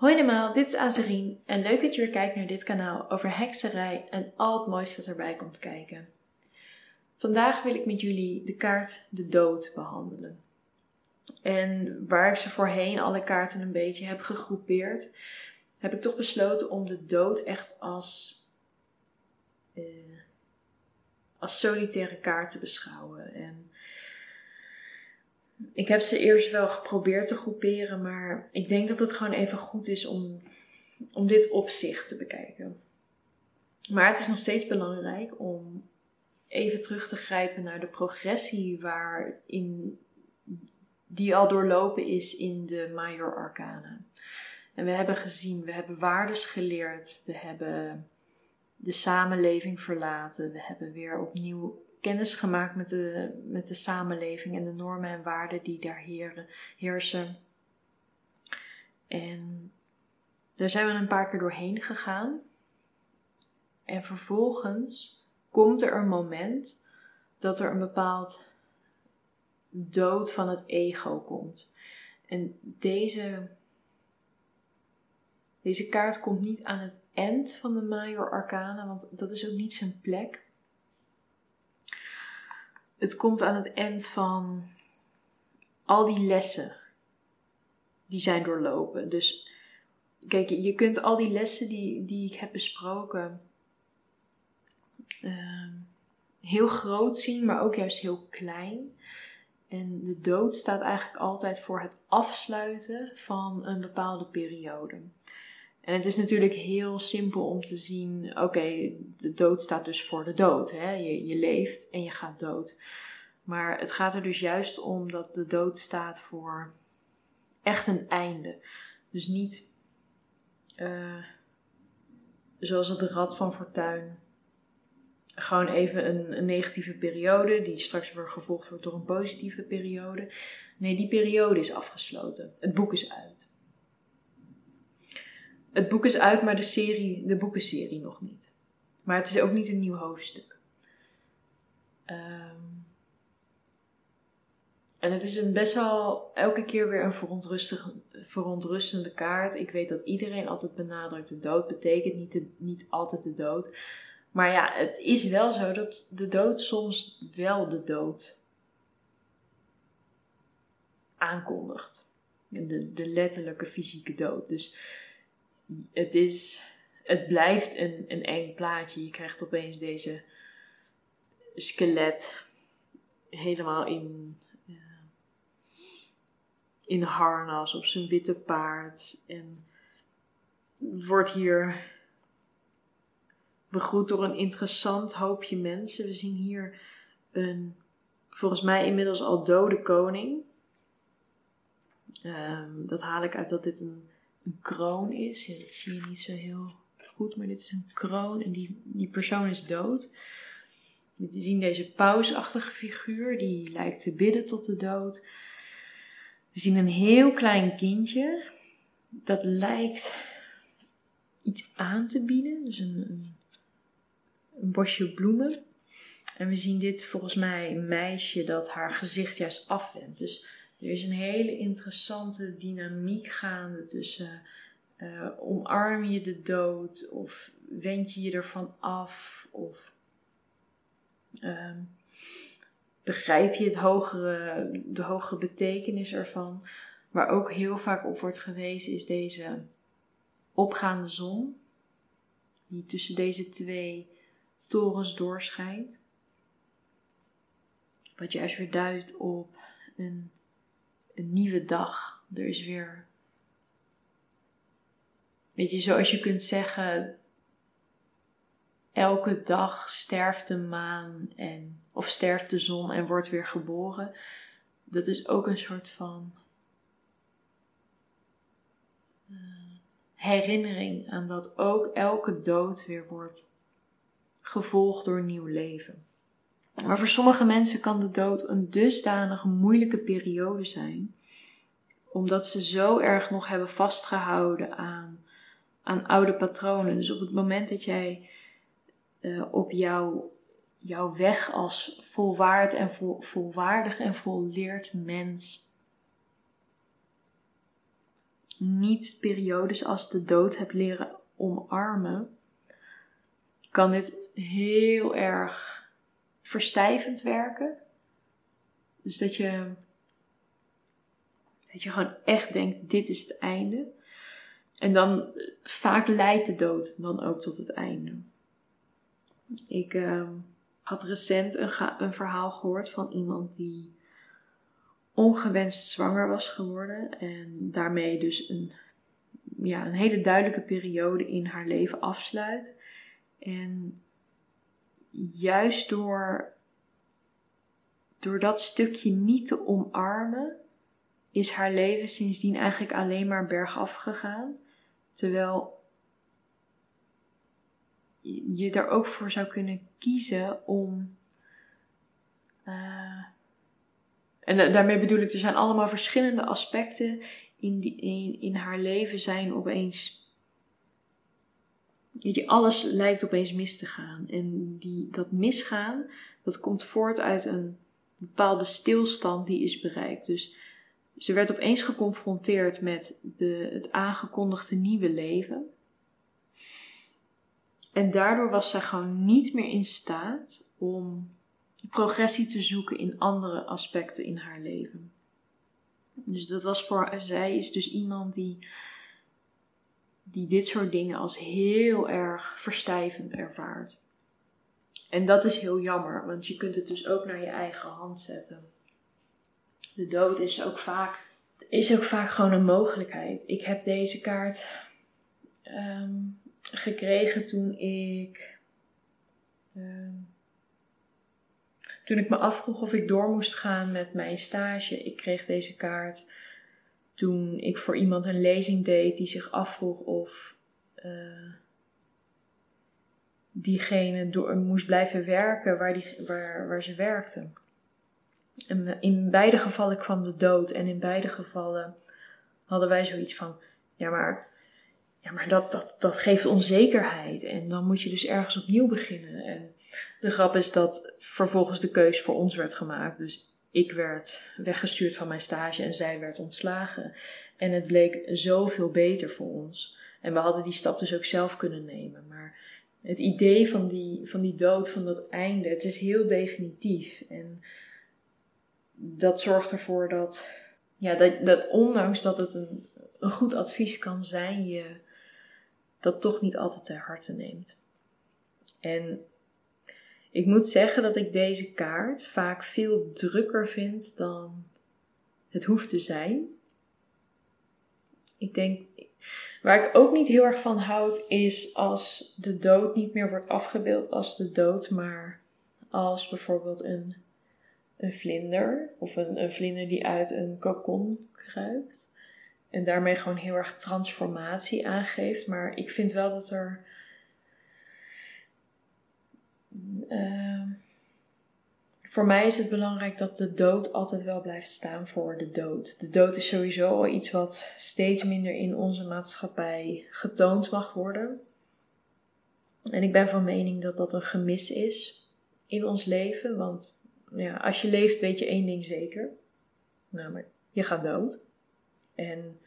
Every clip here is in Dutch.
Hoi allemaal, dit is Azurien en leuk dat je weer kijkt naar dit kanaal over hekserij en al het mooiste dat erbij komt kijken. Vandaag wil ik met jullie de kaart de dood behandelen. En waar ik ze voorheen alle kaarten een beetje heb gegroepeerd, heb ik toch besloten om de dood echt als, uh, als solitaire kaart te beschouwen. En ik heb ze eerst wel geprobeerd te groeperen, maar ik denk dat het gewoon even goed is om, om dit op zich te bekijken. Maar het is nog steeds belangrijk om even terug te grijpen naar de progressie waarin die al doorlopen is in de Major Arcana. En we hebben gezien, we hebben waardes geleerd, we hebben de samenleving verlaten, we hebben weer opnieuw kennis gemaakt met de, met de samenleving en de normen en waarden die daar heersen. En daar zijn we een paar keer doorheen gegaan. En vervolgens komt er een moment dat er een bepaald dood van het ego komt. En deze, deze kaart komt niet aan het eind van de Major Arcana, want dat is ook niet zijn plek het komt aan het eind van al die lessen die zijn doorlopen. Dus kijk, je kunt al die lessen die, die ik heb besproken ehm, heel groot zien, maar ook juist heel klein. En de dood staat eigenlijk altijd voor het afsluiten van een bepaalde periode. En het is natuurlijk heel simpel om te zien: oké, de dood staat dus voor de dood. Hè? Je, je leeft en je gaat dood. Maar het gaat er dus juist om dat de dood staat voor echt een einde. Dus niet uh, zoals het rad van fortuin. Gewoon even een, een, negatieve periode die straks weer gevolgd wordt door een positieve periode. Nee, die periode is afgesloten. Het boek is uit het boek is uit, maar de, serie, de boekenserie nog niet. Maar het is ook niet een nieuw hoofdstuk. Um, en het is een best wel elke keer weer een verontrustende kaart. Ik weet dat iedereen altijd benadrukt: de dood betekent niet, de, niet altijd de dood. Maar ja, het is wel zo dat de dood soms wel de dood aankondigt. De, de letterlijke fysieke dood. Dus het is, het blijft een, een eng plaatje. Je krijgt opeens deze skelet helemaal in, uh, in harnas op zijn witte paard. En wordt hier begroet door een interessant hoopje mensen. We zien hier een, volgens mij inmiddels al dode koning. Um, dat haal ik uit dat dit een een kroon is. Ja, dat zie je niet zo heel goed, maar dit is een kroon en die, die persoon is dood. We zien deze pausachtige figuur, die lijkt te bidden tot de dood. We zien een heel klein kindje, dat lijkt iets aan te bieden, dus een, een, bosje bloemen. En we zien dit volgens mij een meisje dat haar gezicht juist afwendt. Dus er is een hele interessante dynamiek gaande tussen uh, omarm je de dood of wend je je ervan af of uh, begrijp je het hogere, de hogere betekenis ervan. Waar ook heel vaak op wordt gewezen is deze opgaande zon die tussen deze twee torens doorschijnt. Wat juist weer duidt op een een nieuwe dag. Er is weer. Weet je, zoals je kunt zeggen, elke dag sterft de maan en, of sterft de zon en wordt weer geboren. Dat is ook een soort van uh, herinnering aan dat ook elke dood weer wordt gevolgd door nieuw leven. Maar voor sommige mensen kan de dood een dusdanig moeilijke periode zijn, omdat ze zo erg nog hebben vastgehouden aan, aan oude patronen. Dus op het moment dat jij uh, op jouw, jouw weg als volwaard en vol, volwaardig en volleerd mens niet periodes als de dood hebt leren omarmen, kan dit heel erg verstijvend werken. Dus dat je, dat je gewoon echt denkt, dit is het einde. En dan vaak leidt de dood dan ook tot het einde. Ik uh, had recent een, een verhaal gehoord van iemand die ongewenst zwanger was geworden en daarmee dus een, ja, een hele duidelijke periode in haar leven afsluit. En juist door, door dat stukje niet te omarmen, is haar leven sindsdien eigenlijk alleen maar bergaf gegaan. Terwijl je er ook voor zou kunnen kiezen om. Uh, en daarmee bedoel ik, er zijn allemaal verschillende aspecten in, die, in, in haar leven zijn opeens. Weet alles lijkt opeens mis te gaan. En die, dat misgaan, dat komt voort uit een bepaalde stilstand die is bereikt. Dus ze werd opeens geconfronteerd met de, het aangekondigde nieuwe leven. En daardoor was zij gewoon niet meer in staat om progressie te zoeken in andere aspecten in haar leven. Dus dat was voor zij is dus iemand die, die dit soort dingen als heel erg verstijvend ervaart. En dat is heel jammer, want je kunt het dus ook naar je eigen hand zetten. De dood is ook vaak, is ook vaak gewoon een mogelijkheid. Ik heb deze kaart ehm, gekregen toen ik. Ehm, toen ik me afvroeg of ik door moest gaan met mijn stage. Ik kreeg deze kaart toen ik voor iemand een lezing deed die zich afvroeg of uh, diegene door, moest blijven werken waar, die, waar, waar ze werkte. En in beide gevallen kwam de dood en in beide gevallen hadden wij zoiets van: ja, maar, ja, maar dat, dat, dat geeft onzekerheid en dan moet je dus ergens opnieuw beginnen. En de grap is dat vervolgens de keus voor ons werd gemaakt. Dus ik werd weggestuurd van mijn stage en zij werd ontslagen. En het bleek zoveel beter voor ons. En we hadden die stap dus ook zelf kunnen nemen. Maar het idee van die, van die dood, van dat einde, het is heel definitief. En dat zorgt ervoor dat, ja, dat, dat ondanks dat het een, een goed advies kan zijn, je dat toch niet altijd ter harte neemt. En ik moet zeggen dat ik deze kaart vaak veel drukker vind dan het hoeft te zijn. Ik denk, waar ik ook niet heel erg van houd, is als de dood niet meer wordt afgebeeld als de dood, maar als bijvoorbeeld een, een vlinder of een, een vlinder die uit een kokon kruipt. En daarmee gewoon heel erg transformatie aangeeft. Maar ik vind wel dat er uh, voor mij is het belangrijk dat de dood altijd wel blijft staan voor de dood. De dood is sowieso al iets wat steeds minder in onze maatschappij getoond mag worden. En ik ben van mening dat dat een gemis is in ons leven. Want ja, als je leeft weet je één ding zeker. Namelijk, je gaat dood. En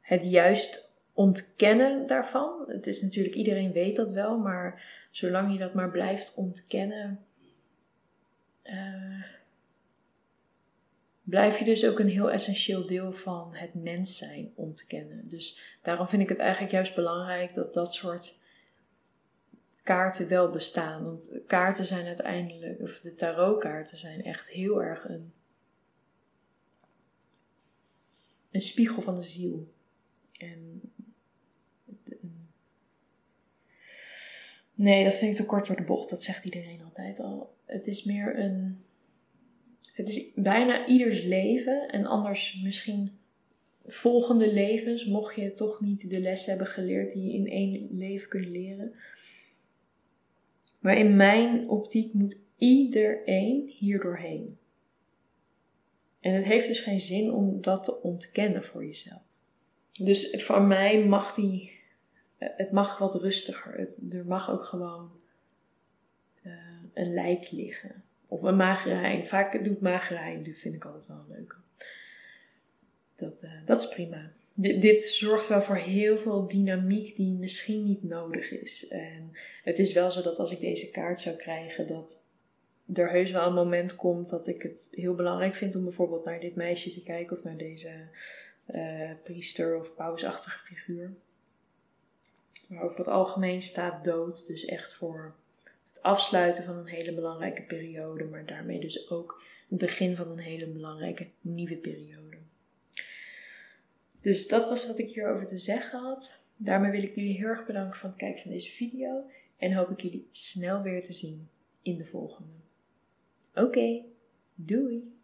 het juist ontkennen daarvan. Het is natuurlijk, iedereen weet dat wel, maar zolang je dat maar blijft ontkennen, uh, blijf je dus ook een heel essentieel deel van het mens zijn ontkennen. Dus daarom vind ik het eigenlijk juist belangrijk dat dat soort kaarten wel bestaan. Want kaarten zijn uiteindelijk, of de tarotkaarten zijn echt heel erg een, een spiegel van de ziel. En Nee, dat vind ik te kort door de bocht. Dat zegt iedereen altijd al. Het is meer een. Het is bijna ieders leven. En anders misschien volgende levens, mocht je toch niet de les hebben geleerd die je in één leven kunt leren. Maar in mijn optiek moet iedereen hier doorheen. En het heeft dus geen zin om dat te ontkennen voor jezelf. Dus voor mij mag die het mag wat rustiger. er mag ook gewoon uh, een lijk liggen. Of een magerijn. Vaak doet magerijn, dat vind ik altijd wel leuk. Dat, uh, dat is prima. dit, zorgt wel voor heel veel dynamiek die misschien niet nodig is. En het is wel zo dat als ik deze kaart zou krijgen, dat er heus wel een moment komt dat ik het heel belangrijk vind om bijvoorbeeld naar dit meisje te kijken of naar deze priester of pausachtige figuur. Maar over het algemeen staat dood dus echt voor het afsluiten van een hele belangrijke periode, maar daarmee dus ook het begin van een hele belangrijke nieuwe periode. Dus dat was wat ik hierover te zeggen had. Daarmee wil ik jullie heel erg bedanken voor het kijken van deze video en hoop ik jullie snel weer te zien in de volgende. Oké, doei!